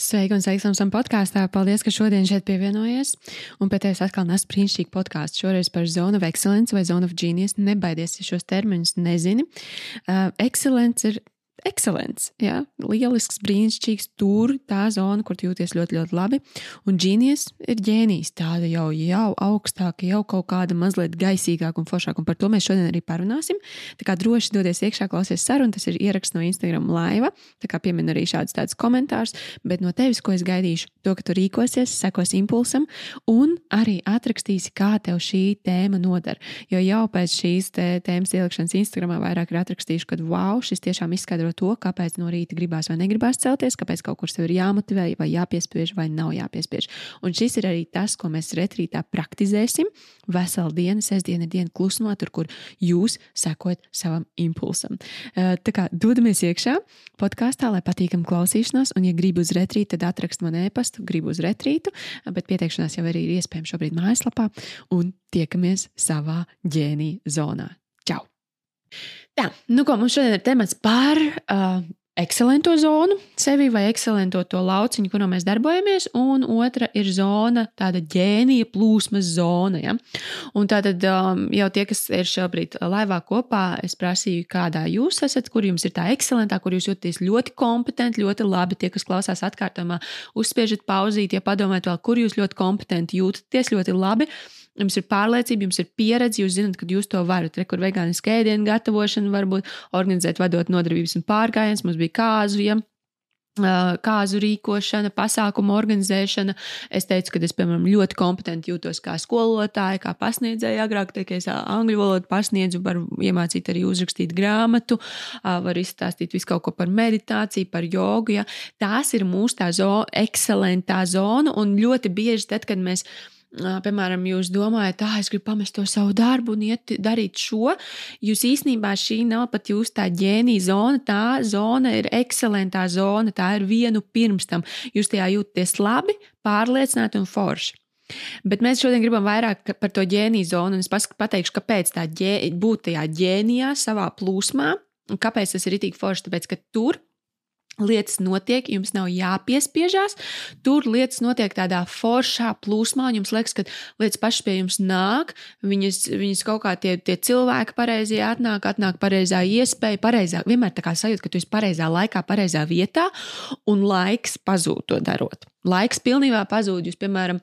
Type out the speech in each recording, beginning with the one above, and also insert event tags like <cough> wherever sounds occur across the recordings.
Sveiki, un sveiki Samsung podkāstā. Paldies, ka šodien šeit pievienojies. Un pēc tevis atkal nes brīnišķīgu podkāstu. Šoreiz par Zone of Excellence vai Zone of Genius. Nebaidies, ja šos terminus nezini. Uh, excellence ir ekscelents. Ja? Lielisks, brīnišķīgs, tur tā zona, kur jūties ļoti, ļoti labi. Un ģīnijas ir ģēnijs, tāda jau, jau augstāka, jau kaut kāda mazliet gaisīgāka un foršāka. Un par to mēs šodien arī parunāsim. Tā kā droši dodies iekšā, klausies sarunu, tas ir ieraksts no Instagram laiva. Tā kā piemin arī šādus tādus komentārus, bet no tevis, ko es gaidīšu, to, ka tu rīkosies, sekos impulsam un arī atrakstīsi, kā tev šī tēma nodara. Jo jau pēc šīs tēmas ielikšanas Instagramā vairāk ir atrakstījuši, ka wow, šis tiešām izskaidro par to, kāpēc no rīta gribās vai negribās celties, kāpēc kaut kur sev ir jāmotivē, vai jāpiespiež, vai nav jāpiespiež. Un šis ir arī tas, ko mēs retrītā praktizēsim. Vesela diena, sestdiena ir diena klusumā, tur, kur jūs sekojat savam impulsam. Tā kā dodamies iekšā podkāstā, lai patīkam klausīšanās, un, ja gribi uz retrītu, tad atrakst man e-pastu, gribu uz retrītu, bet pieteikšanās jau arī ir iespējams šobrīd mājaslapā, un tiekamies savā ģēnija zonā. Tā, nu ko mums šodien ir temats par uh, ekscelentu zonu sevi vai ekscelentu to lauciņu, kurā mēs darbojamies, un otra ir zona, tāda ģēnija plūsmas zona. Ja? Un tātad um, jau tie, kas ir šobrīd laivā kopā, es prasīju, kādā jūs esat, kur jums ir tā ekscelentā, kur jūs jūtaties ļoti kompetenti, ļoti labi. Tie, kas klausās atkārtojumā, uzspiežat pauzīt, ja padomājat vēl, kur jūs ļoti kompetenti jūtaties, ļoti labi. Jums ir pārliecība, jums ir pieredze, jūs zināt, ka jūs to varat. Re, kur vegāniskā ēdienu gatavošana, varbūt organizēt, vadot nodarbības un pārgājiens. Mums bija kāzu, ja kāzu rīkošana, pasākumu organizēšana. Es teicu, ka es, piemēram, ļoti kompetenti jūtos kā skolotāja, kā pasniedzēja. Agrāk, tiek es angļu valodu pasniedzu, varu iemācīt arī uzrakstīt grāmatu, varu izstāstīt visu kaut ko par meditāciju, par jogu. Ja. Tās ir mūsu tā zona, ekscelentā zona, un ļoti bieži tad, kad mēs piemēram, jūs domājat, ah, es gribu pamest to savu darbu un iet darīt šo, jūs īstenībā šī nav pat jūsu tā ģēnija zona. Tā zona ir ekscelentā zona, tā ir vienu pirms tam. Jūs tajā jūtaties labi, pārliecināti un forši. Bet mēs šodien gribam vairāk par to ģēniju zonu, un es pateikšu, kāpēc tā ģē, būt tajā ģēnijā, savā plūsmā, un kāpēc tas ir itī forši. Tāpēc, ka tur Lietas notiek, jums nav jāpiespiežās. Tur lietas notiek tādā foršā plūsmā, un jums liekas, ka lietas pašas pie jums nāk. Viņas, viņas kaut kā tie, tie cilvēki pareizie atnāk, atnāk pareizā iespēja, pareizā. Vienmēr tā kā sajūta, ka tu esi pareizā laikā, pareizā vietā, un laiks pazūd to darot. Laiks pilnībā pazūd. Jūs, piemēram,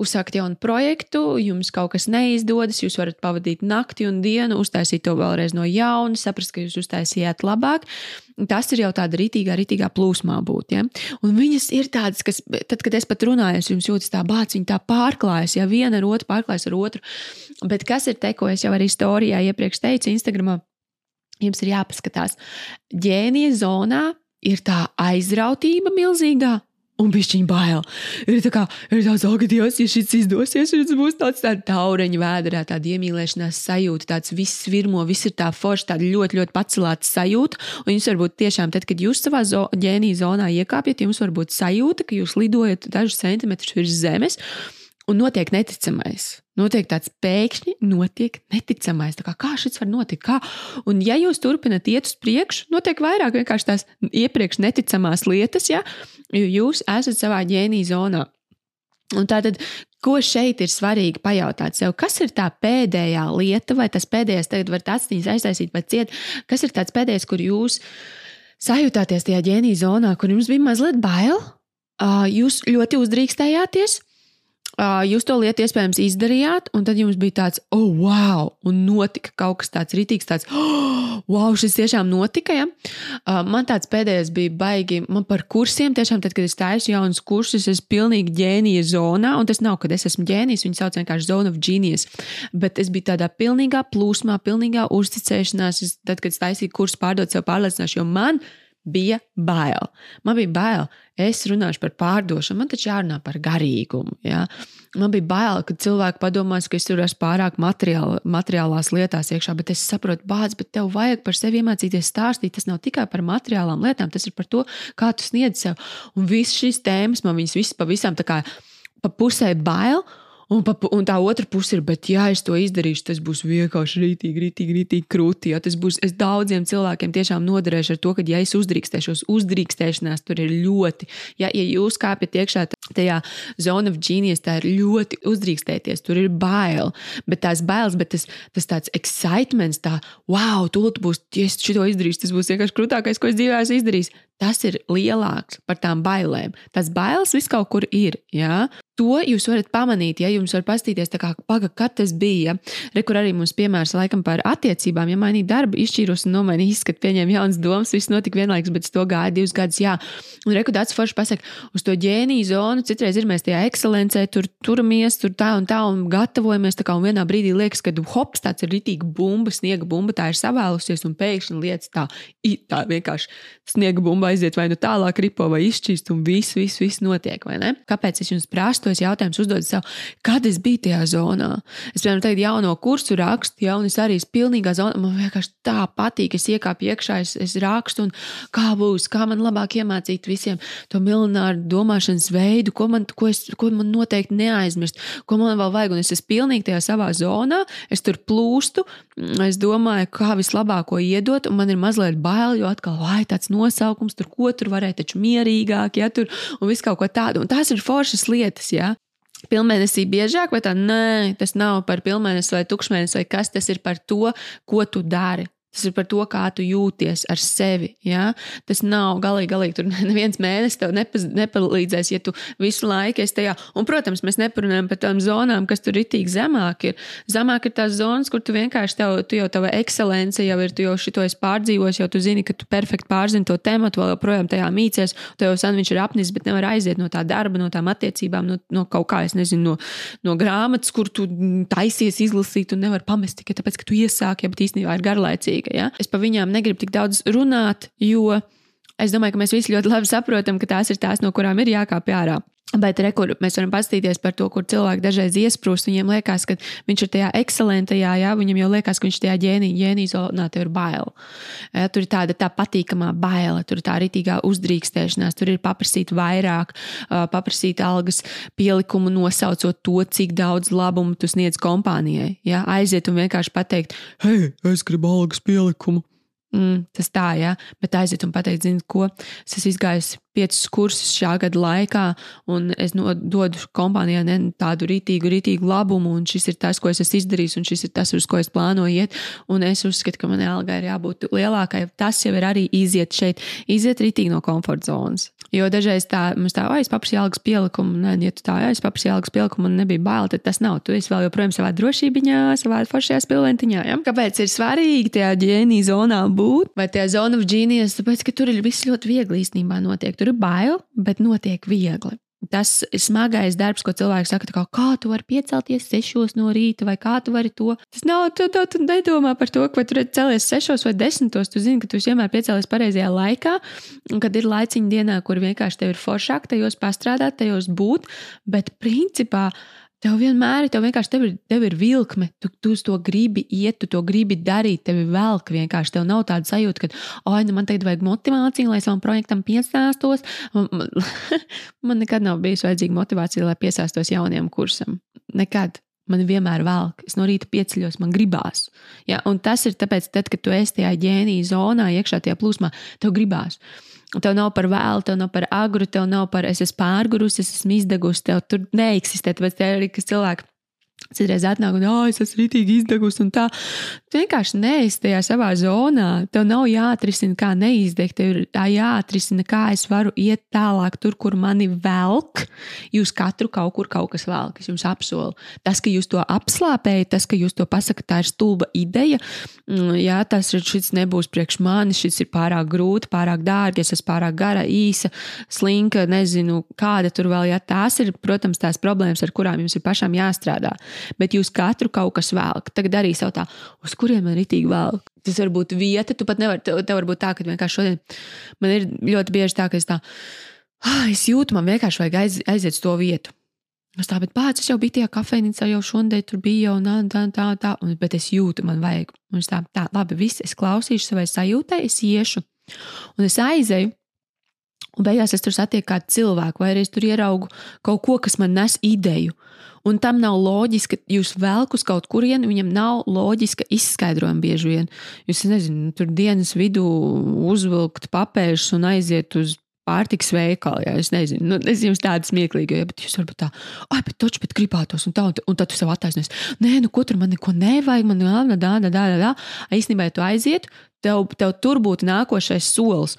uzsākat jaunu projektu, jums kaut kas neizdodas, jūs varat pavadīt nakti un dienu, uztaisīt to vēlreiz no jauna, saprast, ka jūs uztaisījāt labāk. Tas ir jau tāda rītīgā, rītīgā plūsmā būt. Ja? Un viņas ir tādas, kas, tad, kad es pat runāju, jums jūtas tā bācis, viņa tā pārklājas, ja viena ar otru pārklājas ar otru. Bet kas ir te, ko es jau arī storijā iepriekš teicu, Instagramā, jums ir jāpaskatās. Ģēnija zonā ir tā aizrautība milzīgā, Un bija viņa bail. Ir tā kā, ir tāds, oh, Dievs, ja šis izdosies, tad būs tāds tā taureņa vēdā, tāda iemīlēšanās sajūta, tāds viss virmo, viss ir tā forša, tāda ļoti, ļoti pacelāta sajūta. Un jums varbūt tiešām, tad, kad jūs savā zo ģēnija zonā iekāpjat, jums var būt sajūta, ka jūs lidojat dažus centimetrus virs zemes un notiek neticamais. Notiek tāds pēkšņi, notiek neticamais. Kā, kā šis var notikt? Kā? Un, ja jūs turpināt iet uz priekšu, notiek vairāk vienkārši tās iepriekš neticamās lietas, ja jūs esat savā ģēnija zonā. Un tātad, ko šeit ir svarīgi pajautāt sev, kas ir tā pēdējā lieta, vai tas pēdējais tagad var atstīties, aiztaisīt vai ciet, kas ir tāds pēdējais, kur jūs sajūtāties tajā ģēnija zonā, kur jums bija mazliet bail, jūs ļoti uzdrīkstējāties, Jūs to lietu iespējams izdarījāt, un tad jums bija tāds, oh, wow, un notika kaut kas tāds rītīgs, tāds, oh, wow, šis tiešām notika. Ja? Man tāds pēdējais bija baigi, man par kursiem, tiešām, tad, kad es taisu jaunus kursus, es pilnīgi ģēnija zonā, un tas nav, kad es esmu ģēnijs, viņi sauc vienkārši zone of genius, bet es biju tādā pilnīgā plūsmā, pilnīgā uzticēšanās, tad, kad es taisīju kursu pārdot sev pārliecināšu, jo man bija bail. Man bija bail, es runāšu par pārdošanu, man taču jārunā par garīgumu. Ja? Man bija bail, ka cilvēki padomās, ka es tur esmu pārāk materiāl, materiālās lietās iekšā, bet es saprotu, bāc, bet tev vajag par sevi iemācīties stāstīt. Tas nav tikai par materiālām lietām, tas ir par to, kā tu sniedz sev. Un visas šīs tēmas man viņas visas pavisam tā kā pa pusē bail. Un, pa, un tā otra puse ir, bet, ja es to izdarīšu, tas būs vienkārši rītīgi, rītīgi, rītīgi krūti. Ja tas būs, es daudziem cilvēkiem tiešām noderēšu ar to, ka, ja es uzdrīkstēšos, uzdrīkstēšanās tur ir ļoti. Ja, ja jūs kāpjat iekšā tajā zona of genius, tā ir ļoti uzdrīkstēties, tur ir bail. Bet tās bailes, bet tas, tas tāds excitements, tā, wow, tūlīt būs, ja es šo izdarīšu, tas būs vienkārši krūtākais, ko es dzīvē esmu izdarījis. Tas ir lielāks par tām bailēm. Tas bailes vis kaut kur ir. Ja? To jūs varat pamanīt, ja jums var pastīties, kā, paga, kad tas bija. Re, kur arī mums piemērs laikam par attiecībām, ja mainīja darbu, izšķīros un nomainīju izskatu, pieņēmu jaunas domas, viss notika vienlaikus, bet to gāja divus gadus. Jā, un reku tāds forši pasaka, uz to ģēniju zonu, citreiz ir mēs tajā ekscelencē, tur turamies, tur tā un tā un gatavojamies. Tā kā un vienā brīdī liekas, ka hops, tāds ir ritīgi bumba, sniega bumba, tā ir savēlusies un pēkšņi lietas tā, tā vienkārši sniega bumba aiziet vai nu tālāk ripo vai izšķīst un viss, viss, viss notiek? Kāpēc es jums prasu? tos jautājumus uzdod sev, kad es biju tajā zonā. Es, piemēram, tagad jauno kursu rakstu, ja, un es arī esmu pilnīgā zonā. Man vienkārši tā patīk, es iekāpu iekšā, es, es rakstu, un kā būs, kā man labāk iemācīt visiem to milināru domāšanas veidu, ko man, ko es, ko man noteikti neaizmirst, ko man vēl vajag. Un es esmu pilnīgi tajā savā zonā, es tur plūstu, es domāju, kā vislabāko iedot, un man ir mazliet bail, jo atkal, vai tāds nosaukums, tur ko tur varēja taču mierīgāk, ja tur un viss kaut ko tādu. Un tās ir foršas lietas, ja. Pilnmēnesī biežāk, vai tā? Nē, tas nav par pilnmēnesi vai tukšmēnesi, vai kas tas ir par to, ko tu dari. Tas ir par to, kā tu jūties ar sevi. Ja? Tas nav galīgi, galīgi. Tur <laughs> neviens mēnesis tev nepaz, nepalīdzēs, ja tu visu laiku esi tajā. Un, protams, mēs neparunājam par tām zonām, kas tur ir tik zemāk. Ir. Zemāk ir tās zonas, kur tu vienkārši tev, tu jau tava ekscelence jau ir, tu jau šito esi pārdzīvojis, jau tu zini, ka tu perfekti pārzini to tematu, vēl joprojām tajā mīcies. Tev jau sen viņš ir apnis, bet nevar aiziet no tā darba, no tām attiecībām, no, no kaut kā, es nezinu, no, no grāmatas, kur tu taisies izlasīt un nevar pamest tikai tāpēc, ka tu iesāki, ja bet īstenībā ir garlaicīgi svarīga. Ja? Es par viņām negribu tik daudz runāt, jo es domāju, ka mēs visi ļoti labi saprotam, ka tās ir tās, no kurām ir jākāpj ārā. Bet rekur, mēs varam paskatīties par to, kur cilvēki dažreiz iesprūst. Viņiem liekas, ka viņš ir tajā ekscelentajā, jā, viņam jau liekas, ka viņš tajā ģēnija zonā, tur ir bail. Ja, tur ir tāda tā patīkamā baila, tur ir tā ritīgā uzdrīkstēšanās, tur ir paprasīt vairāk, paprasīt algas pielikumu, nosaucot to, cik daudz labumu tu sniedz kompānijai. Ja, aiziet un vienkārši pateikt, hei, es gribu algas pielikumu. Mm, tas tā, jā, bet aiziet un pateikt, zini, ko? Es esmu izgājis piecus kursus šā gada laikā, un es no, dodu kompānijai ne, tādu rītīgu, rītīgu labumu, un šis ir tas, ko es esmu izdarījis, un šis ir tas, uz ko es plānoju iet. Un es uzskatu, ka manai algai ir jābūt lielākai. Tas jau ir arī iziet šeit, iziet rītīgi no komforta zonas. Jo dažreiz tā, mums tā, ah, es paprasīju algas pielikumu, nē, ja tu tā, ah, es paprasīju algas pielikumu, man nebija bail, tad tas nav. Tu esi vēl joprojām savā drošībā, savā foršajā spilventiņā. Ja? Kāpēc ir svarīgi tajā ģēnija zonā būt? Vai tajā of genius? Tāpēc, ka tur ir viss ļoti viegli īstenībā notiek. Tur ir bail, bet notiek viegli. Tas smagais darbs, ko cilvēks saka, kā, kā tu vari piecelties sešos no rīta, vai kā tu vari to. Tas nav, tu, tu, tu nedomā par to, ka tu celies sešos vai desmitos. Tu zini, ka tu vienmēr piecēlies pareizajā laikā, un kad ir laiciņa dienā, kur vienkārši tev ir foršāk tajos pastrādāt, tajos būt. Bet principā Tev vienmēr tev vienkārši tev ir, tev ir vilkme, tu, tu to gribi iet, tu to gribi darīt, tev ir velk vienkārši. Tev nav tāda sajūta, ka, oi, nu man tagad vajag motivāciju, lai savam projektam piesāstos. <laughs> Man, nekad nav bijusi vajadzīga motivācija, lai piesāstos jauniem kursam. Nekad. Man vienmēr velk. Es no rīta pieceļos, man gribās. Ja? Un tas ir tāpēc, tad, kad tu esi tajā ģēnija zonā, iekšā tajā plūsmā, tev gribās. Tev nav par vēlu, tev nav par agru, tev nav par es esmu pārgurusi, es esmu izdegusi, tev tur neeksistē. Tāpēc tie ir arī cilvēki Citreiz atnāk, un oh, es esmu rītīgi izdegusi, un tā. Tu vienkārši neesi tajā savā zonā. Tev nav jāatrisina, kā neizdegt. Tev ir jāatrisina, kā es varu iet tālāk, tur, kur mani velk. Jūs katru kaut kur kaut kas velk, es jums apsolu. Tas, ka jūs to apslāpējat, tas, ka jūs to pasakat, tā ir stulba ideja. Mm, jā, tas ir šis nebūs priekš manis, šis ir pārāk grūti, pārāk dārgi, es esmu pārāk gara, īsa, slinka, nezinu, kāda tur vēl. Jā, tās ir, protams, tās problēmas, ar kurām jums ir pašām jāstrādā bet jūs katru kaut kas velk. Tagad arī savu tā, uz kuriem man ritīgi velk. Tas var būt vieta, tu pat nevari, tev, tev var būt tā, ka vienkārši šodien man ir ļoti bieži tā, ka es tā, ah, es jūtu, man vienkārši vajag aiz, aiziet uz to vietu. Es tā, bet pats es jau biju tajā kafejnīcā, jau šodien tur bija, jau tā, tā, tā, tā, un, bet es jūtu, man vajag. Un es tā, tā, labi, viss, es klausīšu savai sajūtai, es iešu, un es aizeju, Un beigās es tur satieku kādu cilvēku, vai arī es tur ieraugu kaut ko, kas man nes ideju. Un tam nav loģiski, jūs velk uz kaut kurienu, viņam nav loģiska izskaidrojuma bieži vien. Jūs nezināt, tur dienas vidū uzvilkt papēžus un aiziet uz pārtiks veikalā. Ja, es nezinu, nu, es jums tādu smieklīgu, ja, bet jūs varbūt tā, ah, bet taču, bet gribētos, un tā, un, un tad tu sev attaisnos. Nē, nu, ko tur man neko nevajag, man jā, dā, dā, dā, dā. Īstenībā, ja tu aiziet, tev, tev tur būtu nākošais solis.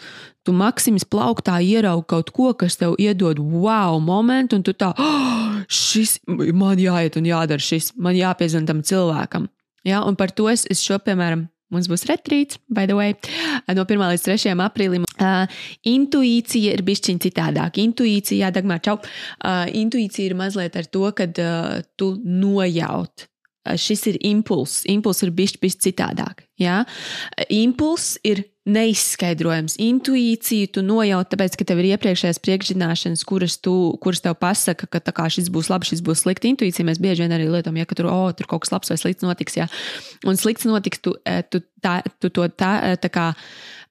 Tu maksimis plauktā ieraugi kaut ko, kas tev iedod wow momentu, un tu tā, oh, šis man jāiet un jādara šis, man jāpiezvan tam cilvēkam. Ja, un par to es, es šo, piemēram, Mums būs retrīts, by the way, no 1 līdz 3 aprīlim. Uh, intuīcija ir bišķiņa citādāk. Intuīcija, Dagmar, čau. Uh, intuīcija ir mazliet ar to, ka uh, tu nojaut. Uh, šis ir impulss. Impulss ir bišķi, bišķi citādāk. Ja? Impulss ir neizskaidrojams. Intuīciju tu nojauti, tāpēc, ka tev ir iepriekšējās priekšzināšanas, kuras, tu, kuras tev pasaka, ka kā, šis būs labs, šis būs slikts. Intuīcija mēs bieži vien arī lietojam, ja tur, oh, tur kaut kas labs vai slikts notiks. Jā. Un slikts notiks, tu, eh, tu, tā, tu to tā, eh, tā kā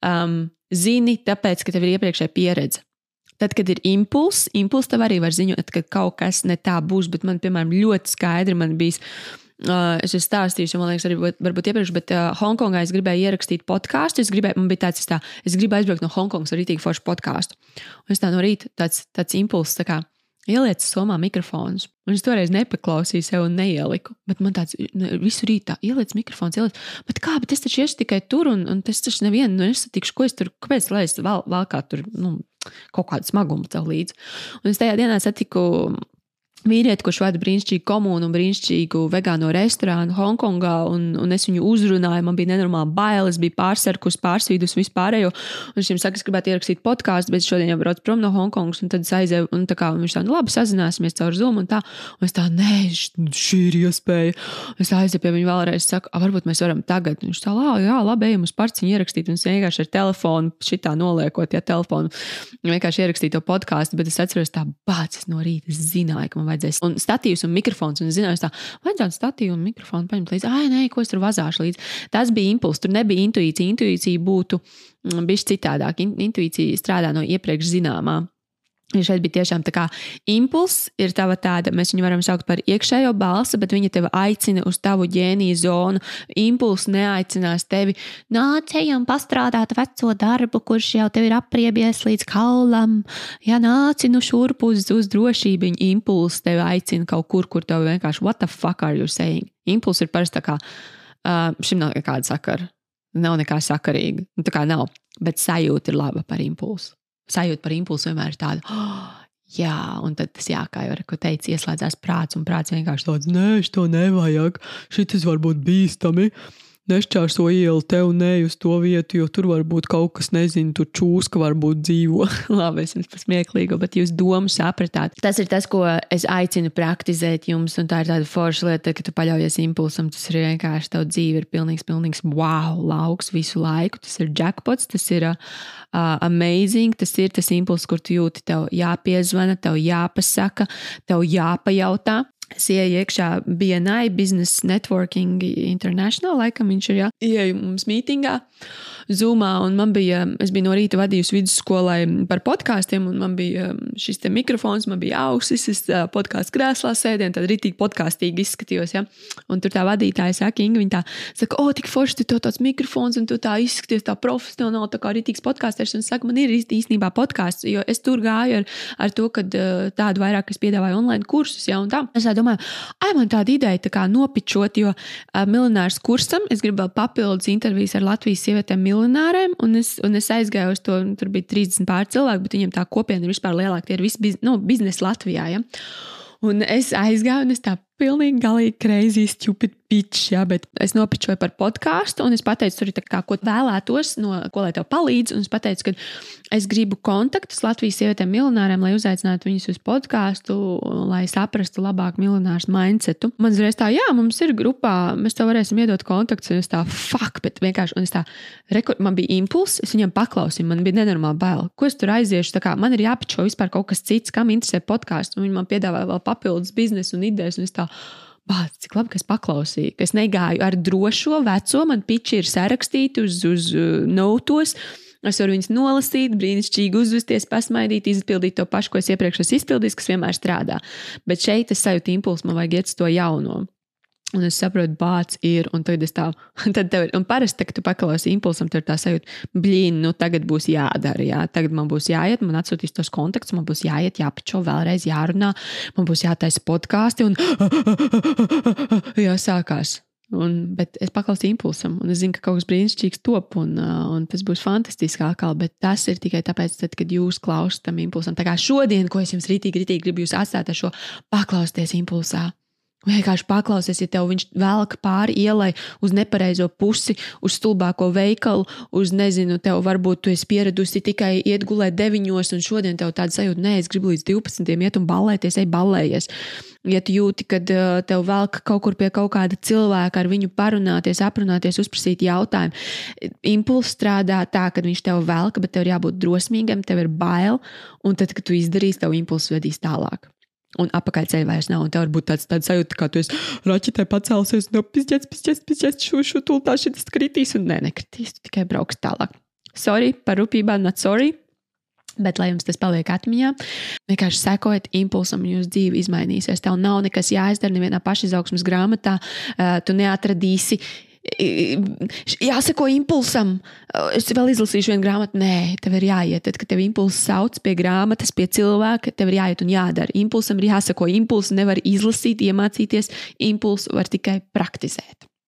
um, zini, tāpēc, ka tev ir iepriekšējā pieredze. Tad, kad ir impulss, impulss tev arī var ziņot, ka kaut kas ne tā būs, bet man, piemēram, ļoti skaidri man bija Uh, es esmu stāstījis, man liekas, arī varbūt iepriekš, bet uh, Hongkongā es gribēju ierakstīt podkāstu. Es gribēju, man bija tāds, tā, es gribu aizbraukt no Hongkongas ar rītīgu foršu podkāstu. Un es tā no rīta tāds, tāds impulss, tā kā ieliec somā mikrofonus. Un es toreiz nepaklausīju sev un neieliku. Bet man tāds visu rītā ieliec mikrofons, ieliec. Bet kā, bet es taču iešu tikai tur, un, un es taču nevienu nu, nesatikšu, ko es tur, kāpēc lai es vēl, vēl kā tur, nu, kaut kādu smagumu tev līdzi. Un es tajā dienā satiku vīrieti, kurš vada brīnišķīgu komunu un brīnišķīgu vegāno restorānu Hongkongā, un, un es viņu uzrunāju. Man bija nenormāli bail, es biju pārsarkus, pārsvīdus vispārējo. Un viņš saka, es gribētu ierakstīt podkāstu, bet šodien jau braucu prom no Hongkongas, un tad es aizēju, un tā kā viņš tā, nu labi, sazināsimies caur Zoom, un tā. Un es tā, nē, šī ir iespēja. Es aizēju pie viņa vēlreiz, saku, varbūt mēs varam tagad. Viņš tā, lā, jā, labi, ejam uz parciņu ierakstīt, un es vienkārši ar telefonu, šitā noliekot, ja telefonu, vienkārši ierakstīt to podkāstu, bet es atceros tā, bācis no rīta, zināju, ka man vajadzēs. Un statīvs un mikrofons. Un es zināju, tā, vajadzētu statīvu un mikrofonu paņemt līdzi. Ah, nē, ko es tur vazāšu līdzi. Tas bija impulss. Tur nebija intuīcija. Intuīcija būtu mm, bijis citādāk. Intuīcija strādā no iepriekš zināmā. Ja šeit bija tiešām tā kā impulss, ir tava tāda, mēs viņu varam saukt par iekšējo balsi, bet viņa tevi aicina uz tavu ģēniju zonu. Impulss neaicinās tevi, nāc, ejam pastrādāt veco darbu, kurš jau tev ir apriebies līdz kaulam. Ja nāci nu šurp uz, uz drošību, viņa impulss tevi aicina kaut kur, kur tev vienkārši, what the fuck are you saying? Impulss ir parasti tā kā, uh, šim nav nekāda sakara. Nav nekā sakarīga. Nu, tā kā nav, bet sajūta ir laba par impulsu sajūta par impulsu vienmēr ir tāda. Oh, Jā, un tad tas, jā, kā jau teicu, ieslēdzās prāts, un prāts vienkārši tāds - nē, to nevajag, šis var būt bīstami. Uh, nešķērso ielu te un ne uz to vietu, jo tur var būt kaut kas, nezinu, tur čūska varbūt dzīvo. <laughs> Labi, es jums pasmieklīgu, bet jūs domu sapratāt. Tas ir tas, ko es aicinu praktizēt jums, un tā ir tāda forša lieta, ka tu paļaujies impulsam. Tas ir vienkārši tavs dzīve, ir pilnīgs, pilnīgs wow, lauks visu laiku. Tas ir jackpots, tas ir uh, amazing, tas ir tas impulss, kur tu jūti, tev jāpiezvana, tev jāpasaka, tev jāpajautā. Es ieeju iekšā BNI, Business Networking International, laikam viņš ir, jā, ieeju mums mītingā. Zoomā, un man bija, es biju no rīta vadījusi vidusskolai par podkāstiem, un man bija um, šis mikrofons, man bija ausis, es uh, podkāstu krēslā sēdēju, tad rītīgi podkāstīgi izskatījos. Ja? Un tur tā vadītāja saka, Inga, viņa tā saka, o, tik forši, tu to tāds mikrofons, un tu tā izskaties tā profesionāli, tā kā rītīgs podkāsters. Un saka, man ir īstenībā podkāsts, jo es tur gāju ar, ar to, ka uh, tādu vairāk es piedāvāju online kursus, ja, un tā. Domāju, ai, man tāda ideja tā kā nopičot, jo uh, milinārs kursam es gribu vēl papildus intervijas ar Latvijas sievietēm milināriem, un es, un es aizgāju uz to, tur bija 30 pār cilvēku, bet viņiem tā kopiena ir vispār lielāka. Tie ir visi biz, nu, biznesa Latvijā. Ja? Un es aizgāju, un es tā pilnīgi galīgi crazy, stupid pitch, ja, bet es nopičoju par podkāstu, un es pateicu, tur ir kā, ko vēlētos, no, ko lai tev palīdz. Un es pateicu, ka es gribu kontaktus Latvijas sievietēm miljonāriem, lai uzaicinātu viņus uz podkāstu, lai saprastu labāk miljonārs mindsetu. Man uzreiz tā, jā, mums ir grupā, mēs tev varēsim iedot kontaktus, un es tā, fuck, bet vienkārši, un es tā, rekur, man bija impulss, es viņam paklausīju, man bija nenormāli bail. Ko es tur aiziešu? Kā, man ir jāpičo vispār kaut kas cits, kam interesē podkāsts, un viņi man piedāvāja vēl papildus biznesu un idejas, un es tā, Bāc, cik labi, ka es paklausīju, ka es negāju ar drošo veco, man piči ir sarakstīti uz, uz uh, notos. Es varu viņus nolasīt, brīnišķīgi uzvesties, pasmaidīt, izpildīt to pašu, ko es iepriekš esmu izpildījis, kas vienmēr strādā. Bet šeit es sajūtu impulsu, man vajag iet uz to jauno. Un es saprotu, bācis ir, un tagad es tā, <laughs> tad tev ir, un parasti, kad tu paklausi impulsam, tur tā sajūta, blīn, nu tagad būs jādara, jā, tagad man būs jāiet, man atsūtīs tos kontaktus, man būs jāiet, jāpačo vēlreiz, jārunā, man būs jātaisa podkāsti, un <laughs> jāsākās. Un, bet es paklausīju impulsam, un es zinu, ka kaut kas brīnišķīgs top, un, un tas būs fantastiski atkal. Bet tas ir tikai tāpēc, tad, kad jūs klausāties tam impulsam. Tā kā šodien, ko es jums rītīgi, rītīgi gribu jūs atstāt ar šo, paklausieties impulsā. Vienkārši paklausies, ja tev viņš velk pāri ielai uz nepareizo pusi, uz stulbāko veikalu, uz nezinu, tev varbūt tu esi pieradusi tikai iet gulēt deviņos, un šodien tev tāda sajūta, nē, es gribu līdz 12. iet un ballēties, ej ballējies. Ja tu jūti, ka uh, tev velk kaut kur pie kaut kāda cilvēka, ar viņu parunāties, aprunāties, uzprasīt jautājumu, impulss strādā tā, ka viņš tev velk, bet tev ir jābūt drosmīgam, tev ir bail, un tad, kad tu izdarīsi, tev impulss vedīs tālāk un apakaļceļa vairs nav. Un tev var būt tāds, tāds sajūta, ka tu esi raķetē pacēlusies, no pizdzēs, pizdzēs, pizdzēs, šo, šo tultā šis kritīs, un nē, nekritīs, tikai brauks tālāk. Sorry par rūpībām, not sorry. Bet, lai jums tas paliek atmiņā, vienkārši sekojiet impulsam, un jūsu dzīve izmainīsies. Tev nav nekas jāizdara, nevienā pašizaugsmas grāmatā. Uh, tu neatradīsi jāsako impulsam. Es vēl izlasīšu vienu grāmatu. Nē, tev ir jāiet. Tad, kad tev impulss sauc pie grāmatas, pie cilvēka, tev ir jāiet un jādara. Impulsam ir jāsako. Impulsu nevar izlasīt, iemācīties. Impulsu var tikai praktizēt.